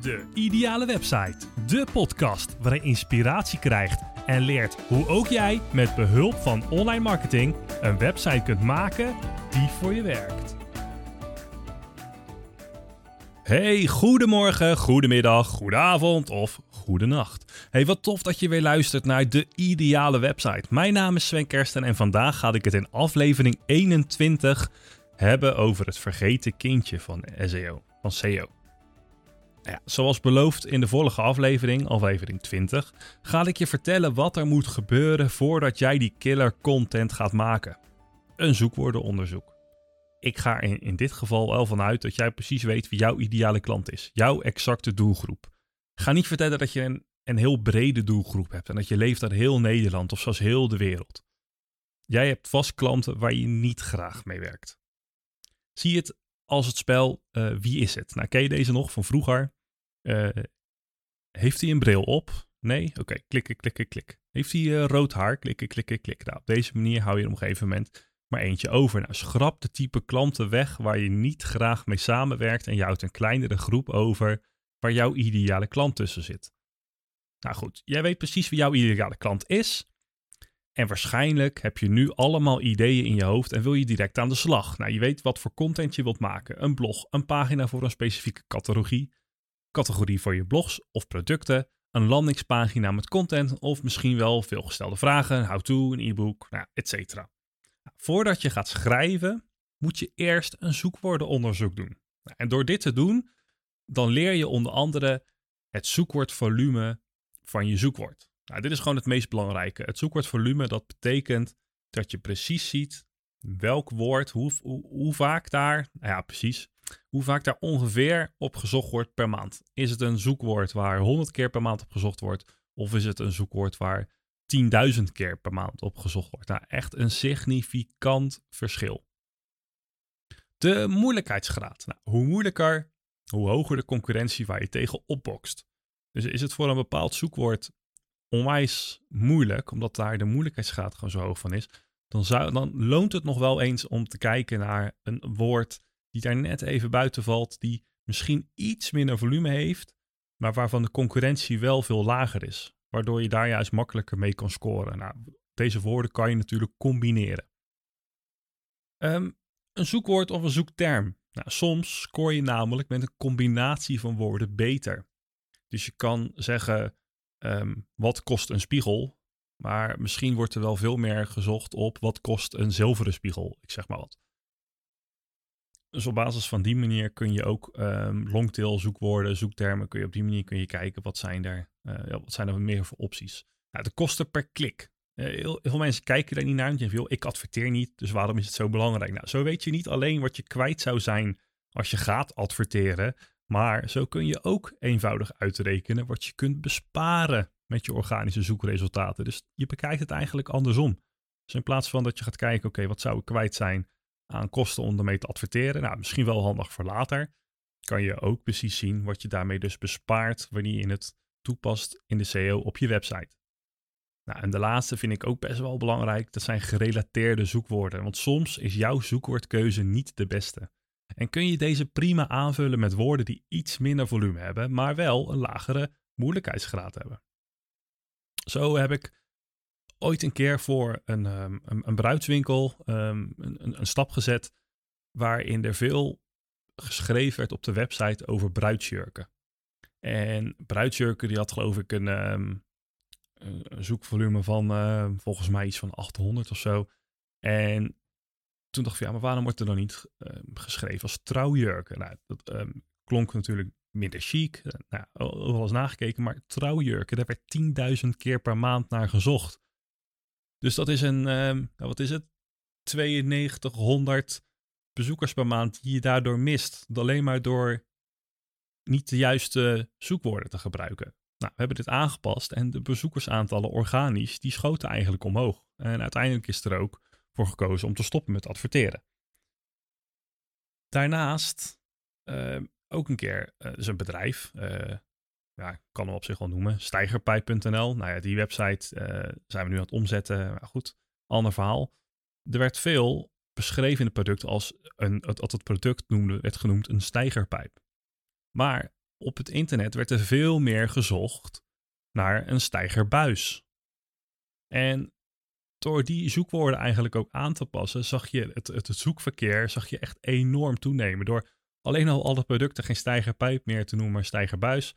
De Ideale Website. De podcast waarin je inspiratie krijgt en leert hoe ook jij met behulp van online marketing een website kunt maken die voor je werkt. Hey, goedemorgen, goedemiddag, goedenavond of goedenacht. Hey, wat tof dat je weer luistert naar de ideale website. Mijn naam is Sven Kersten en vandaag ga ik het in aflevering 21 hebben over het vergeten kindje van SEO, van SEO. Ja, zoals beloofd in de vorige aflevering, aflevering 20, ga ik je vertellen wat er moet gebeuren voordat jij die killer content gaat maken. Een zoekwoordenonderzoek. Ik ga er in dit geval wel vanuit dat jij precies weet wie jouw ideale klant is, jouw exacte doelgroep. Ga niet vertellen dat je een, een heel brede doelgroep hebt en dat je leeft uit heel Nederland of zelfs heel de wereld. Jij hebt vast klanten waar je niet graag mee werkt. Zie het als het spel uh, Wie is het? Nou, ken je deze nog van vroeger? Uh, heeft hij een bril op? Nee? Oké, klikken, klikken, klik. Heeft hij uh, rood haar? Klikken, klikken, klik. Nou, op deze manier hou je er op een gegeven moment maar eentje over. Nou, schrap de type klanten weg waar je niet graag mee samenwerkt en je houdt een kleinere groep over waar jouw ideale klant tussen zit. Nou goed, jij weet precies wie jouw ideale klant is. En waarschijnlijk heb je nu allemaal ideeën in je hoofd en wil je direct aan de slag. Nou, je weet wat voor content je wilt maken. Een blog, een pagina voor een specifieke categorie, categorie voor je blogs of producten, een landingspagina met content of misschien wel veelgestelde vragen, een how-to, een e-book, nou, etc. Nou, voordat je gaat schrijven, moet je eerst een zoekwoordenonderzoek doen. Nou, en door dit te doen, dan leer je onder andere het zoekwoordvolume van je zoekwoord. Nou, dit is gewoon het meest belangrijke. Het zoekwoordvolume, dat betekent dat je precies ziet welk woord, hoe, hoe, vaak daar, nou ja, precies, hoe vaak daar ongeveer op gezocht wordt per maand. Is het een zoekwoord waar 100 keer per maand op gezocht wordt, of is het een zoekwoord waar 10.000 keer per maand op gezocht wordt? Nou, echt een significant verschil. De moeilijkheidsgraad. Nou, hoe moeilijker, hoe hoger de concurrentie waar je tegen opbokst. Dus is het voor een bepaald zoekwoord onwijs moeilijk, omdat daar de moeilijkheidsgraad gewoon zo hoog van is, dan, zou, dan loont het nog wel eens om te kijken naar een woord die daar net even buiten valt, die misschien iets minder volume heeft, maar waarvan de concurrentie wel veel lager is, waardoor je daar juist makkelijker mee kan scoren. Nou, deze woorden kan je natuurlijk combineren. Um, een zoekwoord of een zoekterm. Nou, soms scoor je namelijk met een combinatie van woorden beter. Dus je kan zeggen um, wat kost een spiegel? Maar misschien wordt er wel veel meer gezocht op wat kost een zilveren spiegel. Ik zeg maar wat. Dus op basis van die manier kun je ook um, longtail zoekwoorden, zoektermen, kun je op die manier kun je kijken wat zijn er, uh, wat zijn er meer voor opties. Nou, de kosten per klik. Uh, heel, veel mensen kijken daar niet naar. En denken, ik adverteer niet, dus waarom is het zo belangrijk? Nou, zo weet je niet alleen wat je kwijt zou zijn als je gaat adverteren, maar zo kun je ook eenvoudig uitrekenen wat je kunt besparen met je organische zoekresultaten. Dus je bekijkt het eigenlijk andersom. Dus in plaats van dat je gaat kijken, oké, wat zou ik kwijt zijn aan kosten om ermee te adverteren? Nou, misschien wel handig voor later. Kan je ook precies zien wat je daarmee dus bespaart wanneer je het toepast in de SEO op je website. Nou, en de laatste vind ik ook best wel belangrijk. Dat zijn gerelateerde zoekwoorden. Want soms is jouw zoekwoordkeuze niet de beste. En kun je deze prima aanvullen met woorden die iets minder volume hebben, maar wel een lagere moeilijkheidsgraad hebben. Zo heb ik ooit een keer voor een, um, een, bruidswinkel um, een, een, stap gezet waarin er veel geschreven werd op de website over bruidsjurken. En bruidsjurken die had geloof ik een, um, een zoekvolume van uh, volgens mij iets van 800 of zo. En toen dacht ik, ja, maar waarom wordt er dan niet uh, geschreven als trouwjurken? Nou, dat um, klonk natuurlijk minder chic. Uh, nou, overal eens nagekeken, maar trouwjurken, daar werd 10.000 keer per maand naar gezocht. Dus dat is een, um, wat is het? 9200 bezoekers per maand die je daardoor mist. Alleen maar door niet de juiste zoekwoorden te gebruiken. Nou, we hebben dit aangepast en de bezoekersaantallen organisch, die schoten eigenlijk omhoog. En uiteindelijk is er ook voor gekozen om te stoppen met adverteren. Daarnaast uh, ook een keer, uh, een bedrijf, uh, ja, kan hem op zich wel noemen, stijgerpijp.nl. Nou ja, die website zijn we nu aan het omzetten. Maar goed, ander verhaal. Er werd veel beschreven in het product als een, het, het product noemde, werd genoemd een stijgerpijp. Maar op het internet werd er veel meer gezocht naar een stijgerbuis. En door die zoekwoorden eigenlijk ook aan te passen, zag je het, het, zoekverkeer zag je echt enorm toenemen. Door alleen al alle producten geen stijgerpijp meer te noemen, maar stijgerbuis.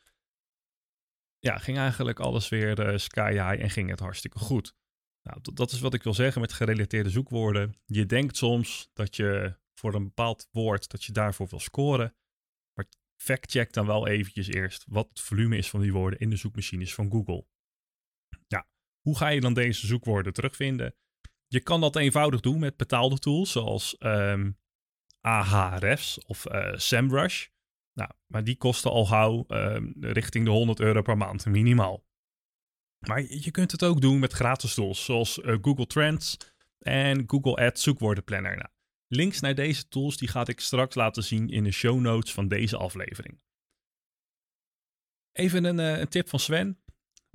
Ja, ging eigenlijk alles weer uh, sky high en ging het hartstikke goed. Nou, dat is wat ik wil zeggen met gerelateerde zoekwoorden. Je denkt soms dat je voor een bepaald woord, dat je daarvoor wil scoren. Maar fact-check dan wel eventjes eerst wat het volume is van die woorden in de zoekmachines van Google. Hoe ga je dan deze zoekwoorden terugvinden? Je kan dat eenvoudig doen met betaalde tools zoals um, Ahrefs of uh, SEMrush. Nou, maar die kosten al gauw uh, richting de 100 euro per maand, minimaal. Maar je kunt het ook doen met gratis tools zoals uh, Google Trends en Google Ads zoekwoordenplanner. Nou, links naar deze tools die ga ik straks laten zien in de show notes van deze aflevering. Even een, uh, een tip van Sven.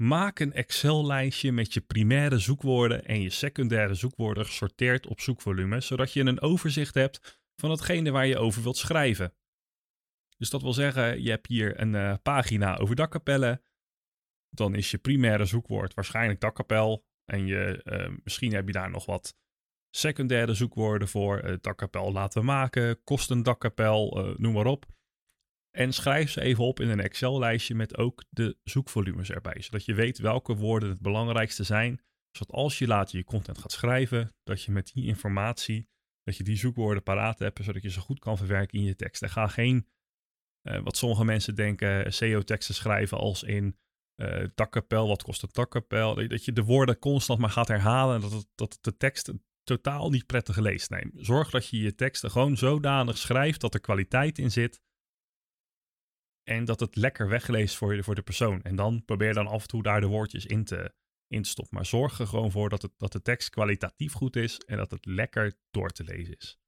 Maak een Excel-lijstje met je primaire zoekwoorden en je secundaire zoekwoorden gesorteerd op zoekvolume, zodat je een overzicht hebt van hetgene waar je over wilt schrijven. Dus dat wil zeggen, je hebt hier een uh, pagina over dakkapellen. Dan is je primaire zoekwoord waarschijnlijk dakkapel. En je, uh, misschien heb je daar nog wat secundaire zoekwoorden voor. Uh, dakkapel laten maken, kosten dakkapel, noem maar op. En schrijf ze even op in een Excel-lijstje met ook de zoekvolumes erbij. Zodat je weet welke woorden het belangrijkste zijn. Zodat als je later je content gaat schrijven, dat je met die informatie, dat je die zoekwoorden paraat hebt, zodat je ze goed kan verwerken in je tekst. En ga geen, uh, wat sommige mensen denken, SEO-teksten schrijven als in uh, dakkapel, wat kost een dakkapel. Dat je de woorden constant maar gaat herhalen en dat, het, dat de tekst totaal niet prettig leest. Nee, zorg dat je je teksten gewoon zodanig schrijft dat er kwaliteit in zit en dat het lekker wegleest voor, je, voor de persoon. En dan probeer dan af en toe daar de woordjes in te, in te stoppen. Maar zorg er gewoon voor dat, het, dat de tekst kwalitatief goed is en dat het lekker door te lezen is.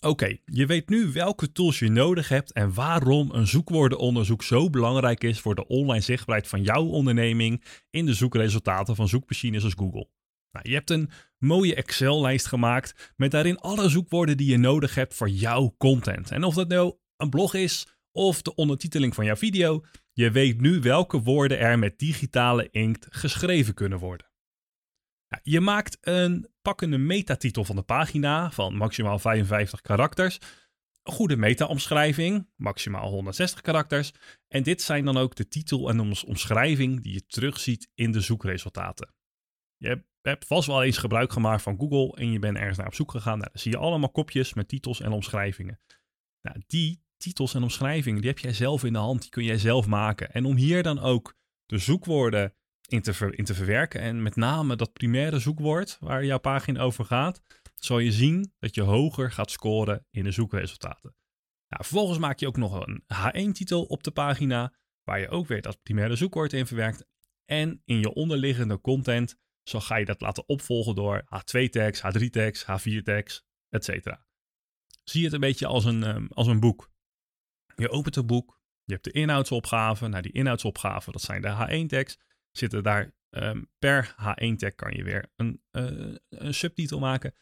Oké, je weet nu welke tools je nodig hebt en waarom een zoekwoordenonderzoek zo belangrijk is voor de online zichtbaarheid van jouw onderneming in de zoekresultaten van zoekmachines als Google. Nou, je hebt een mooie Excel-lijst gemaakt met daarin alle zoekwoorden die je nodig hebt voor jouw content. En of dat nou een blog is of de ondertiteling van jouw video, je weet nu welke woorden er met digitale inkt geschreven kunnen worden. je maakt een pakkende metatitel van de pagina van maximaal 55 karakters. Een goede meta-omschrijving, maximaal 160 karakters. En dit zijn dan ook de titel en de omschrijving die je terugziet in de zoekresultaten. Je hebt vast wel eens gebruik gemaakt van Google en je bent ergens naar op zoek gegaan. Nou, dan zie je allemaal kopjes met titels en omschrijvingen. Nou, die titels en omschrijvingen, die heb jij zelf in de hand. Die kun jij zelf maken. En om hier dan ook de zoekwoorden in te, in te verwerken. En met name dat primaire zoekwoord waar jouw pagina over gaat. Zal je zien dat je hoger gaat scoren in de zoekresultaten. Nou, vervolgens maak je ook nog een H1-titel op de pagina. Waar je ook weer dat primaire zoekwoord in verwerkt. En in je onderliggende content zo ga je dat laten opvolgen door H2-tags, H3-tags, H4-tags, etc. Zie het een beetje als een, um, als een boek. Je opent het boek, je hebt de inhoudsopgave. Nou, die inhoudsopgave, dat zijn de H1-tags. Zitten daar um, per H1-tag kan je weer een, uh, een subtitel maken.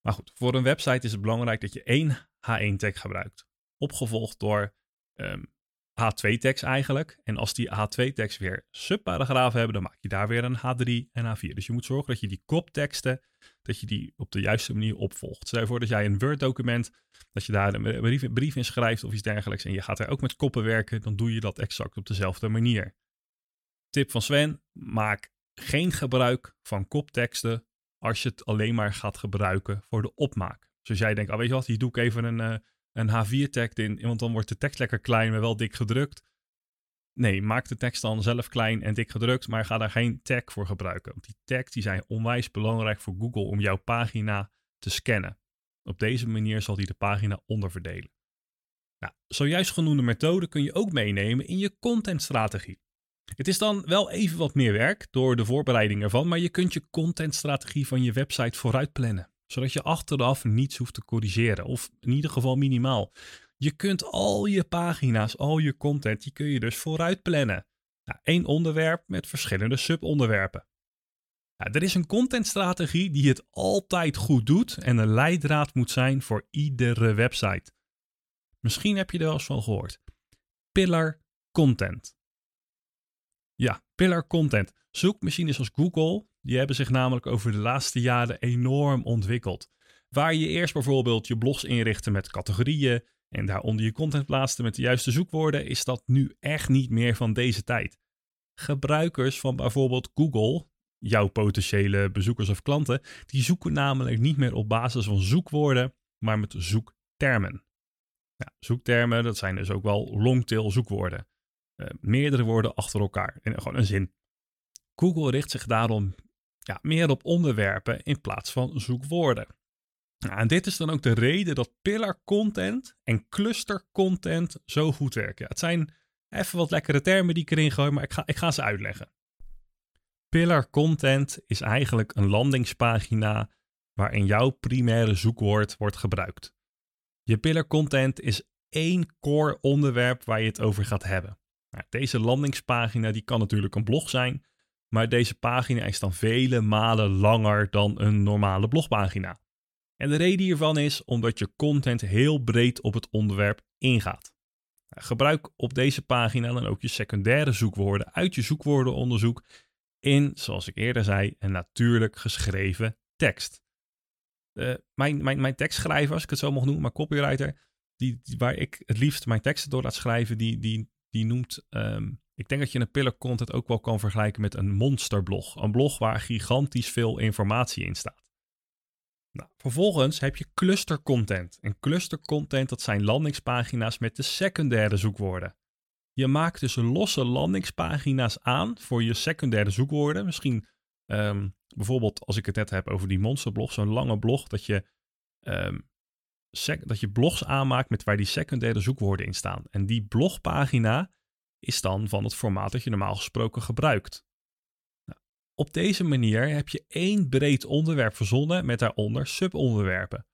Maar goed, voor een website is het belangrijk dat je één H1-tag gebruikt. Opgevolgd door um, H2-tags eigenlijk. En als die H2-tags weer subparagrafen hebben, dan maak je daar weer een H3 en H4. Dus je moet zorgen dat je die kopteksten, dat je die op de juiste manier opvolgt. Stel voor dat jij een Word-document, dat je daar een brief, brief in schrijft of iets dergelijks en je gaat er ook met koppen werken, dan doe je dat exact op dezelfde manier. Tip van Sven, maak geen gebruik van kopteksten als je het alleen maar gaat gebruiken voor de opmaak. Dus jij denkt, oh, weet je wat, hier doe ik even een... Uh, een H4-tag in, want dan wordt de tekst lekker klein, maar wel dik gedrukt. Nee, maak de tekst dan zelf klein en dik gedrukt, maar ga daar geen tag voor gebruiken. Want die tags die zijn onwijs belangrijk voor Google om jouw pagina te scannen. Op deze manier zal hij de pagina onderverdelen. Nou, zojuist genoemde methode kun je ook meenemen in je contentstrategie. Het is dan wel even wat meer werk door de voorbereiding ervan, maar je kunt je contentstrategie van je website vooruit plannen zodat je achteraf niets hoeft te corrigeren. Of in ieder geval minimaal. Je kunt al je pagina's, al je content, die kun je dus vooruit plannen. Nou, één onderwerp met verschillende subonderwerpen. Nou, er is een contentstrategie die het altijd goed doet en een leidraad moet zijn voor iedere website. Misschien heb je er wel eens van gehoord. pillar content. Ja, pillar content. Zoekmachines als Google, die hebben zich namelijk over de laatste jaren enorm ontwikkeld. Waar je eerst bijvoorbeeld je blogs inrichtte met categorieën en daaronder je content plaatste met de juiste zoekwoorden, is dat nu echt niet meer van deze tijd. Gebruikers van bijvoorbeeld Google, jouw potentiële bezoekers of klanten, die zoeken namelijk niet meer op basis van zoekwoorden, maar met zoektermen. Ja, zoektermen, dat zijn dus ook wel longtail zoekwoorden. Uh, meerdere woorden achter elkaar in gewoon een zin. Google richt zich daarom ja, meer op onderwerpen in plaats van zoekwoorden. Nou, en dit is dan ook de reden dat pillar content en cluster content zo goed werken. Het zijn even wat lekkere termen die ik erin gooi, maar ik ga, ik ga ze uitleggen. Pillar content is eigenlijk een landingspagina waarin jouw primaire zoekwoord wordt gebruikt. Je pillar content is één core onderwerp waar je het over gaat hebben. Nou, deze landingspagina die kan natuurlijk een blog zijn, maar deze pagina is dan vele malen langer dan een normale blogpagina. En de reden hiervan is omdat je content heel breed op het onderwerp ingaat. Nou, gebruik op deze pagina dan ook je secundaire zoekwoorden uit je zoekwoordenonderzoek in, zoals ik eerder zei, een natuurlijk geschreven tekst. Uh, mijn, mijn, mijn tekstschrijver, als ik het zo mag noemen, mijn copywriter, die, waar ik het liefst mijn teksten door laat schrijven, die, die, die noemt, um, ik denk dat je een pillar content ook wel kan vergelijken met een monsterblog. Een blog waar gigantisch veel informatie in staat. Nou, vervolgens heb je cluster content. En cluster content, dat zijn landingspagina's met de secundaire zoekwoorden. Je maakt dus losse landingspagina's aan voor je secundaire zoekwoorden. Misschien um, bijvoorbeeld als ik het net heb over die monsterblog, zo'n lange blog, dat je, um, dat je blogs aanmaakt met waar die secundaire zoekwoorden in staan. En die blogpagina is dan van het formaat dat je normaal gesproken gebruikt. Nou, op deze manier heb je één breed onderwerp verzonnen met daaronder subonderwerpen.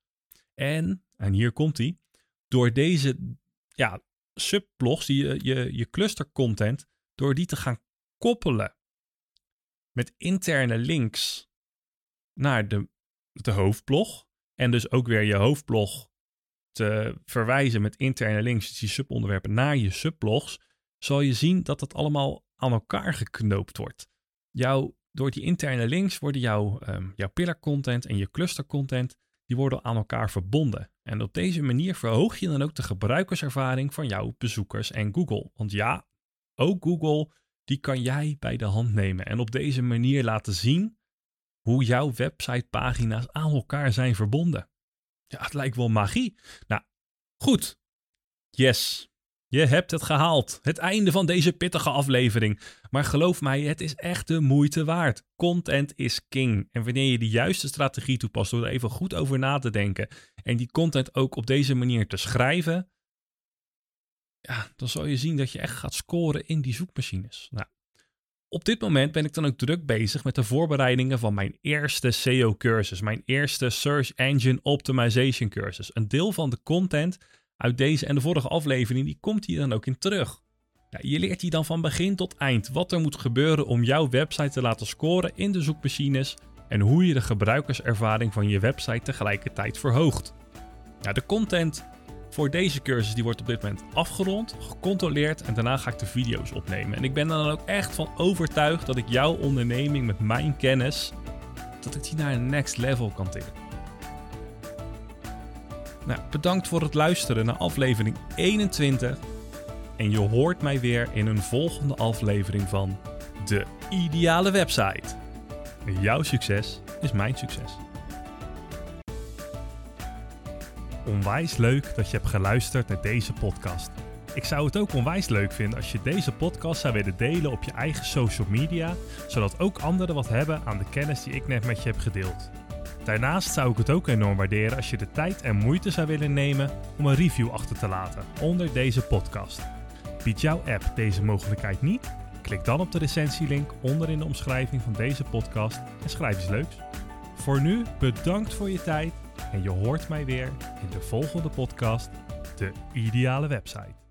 En, en hier komt die, door deze ja, subblogs, die, je, je, je cluster content, door die te gaan koppelen met interne links naar de, de hoofdblog. En dus ook weer je hoofdblog te verwijzen met interne links, dus die subonderwerpen, naar je subblogs, zal je zien dat het allemaal aan elkaar geknoopt wordt. Jouw, door die interne links worden jouw, um, jouw pillar content en je cluster content, die worden aan elkaar verbonden. En op deze manier verhoog je dan ook de gebruikerservaring van jouw bezoekers en Google. Want ja, ook Google die kan jij bij de hand nemen en op deze manier laten zien hoe jouw websitepagina's aan elkaar zijn verbonden. Ja, het lijkt wel magie. Nou, goed. Yes, je hebt het gehaald. Het einde van deze pittige aflevering. Maar geloof mij, het is echt de moeite waard. Content is king. En wanneer je de juiste strategie toepast door er even goed over na te denken en die content ook op deze manier te schrijven, ja, dan zal je zien dat je echt gaat scoren in die zoekmachines. Nou, op dit moment ben ik dan ook druk bezig met de voorbereidingen van mijn eerste SEO-cursus, mijn eerste Search Engine Optimization cursus. Een deel van de content uit deze en de vorige aflevering, die komt hier dan ook in terug. Ja, je leert hier dan van begin tot eind wat er moet gebeuren om jouw website te laten scoren in de zoekmachines en hoe je de gebruikerservaring van je website tegelijkertijd verhoogt. Ja, de content voor deze cursus die wordt op dit moment afgerond, gecontroleerd en daarna ga ik de video's opnemen. En ik ben er dan ook echt van overtuigd dat ik jouw onderneming met mijn kennis, dat ik die naar een next level kan tillen. Nou, bedankt voor het luisteren naar aflevering 21. En je hoort mij weer in een volgende aflevering van De Ideale Website. Jouw succes is mijn succes. Onwijs leuk dat je hebt geluisterd naar deze podcast. Ik zou het ook onwijs leuk vinden als je deze podcast zou willen delen op je eigen social media, zodat ook anderen wat hebben aan de kennis die ik net met je heb gedeeld. Daarnaast zou ik het ook enorm waarderen als je de tijd en moeite zou willen nemen om een review achter te laten onder deze podcast. Biedt jouw app deze mogelijkheid niet? Klik dan op de recensielink onder in de omschrijving van deze podcast en schrijf iets leuks. Voor nu bedankt voor je tijd en je hoort mij weer in de volgende podcast, de ideale website.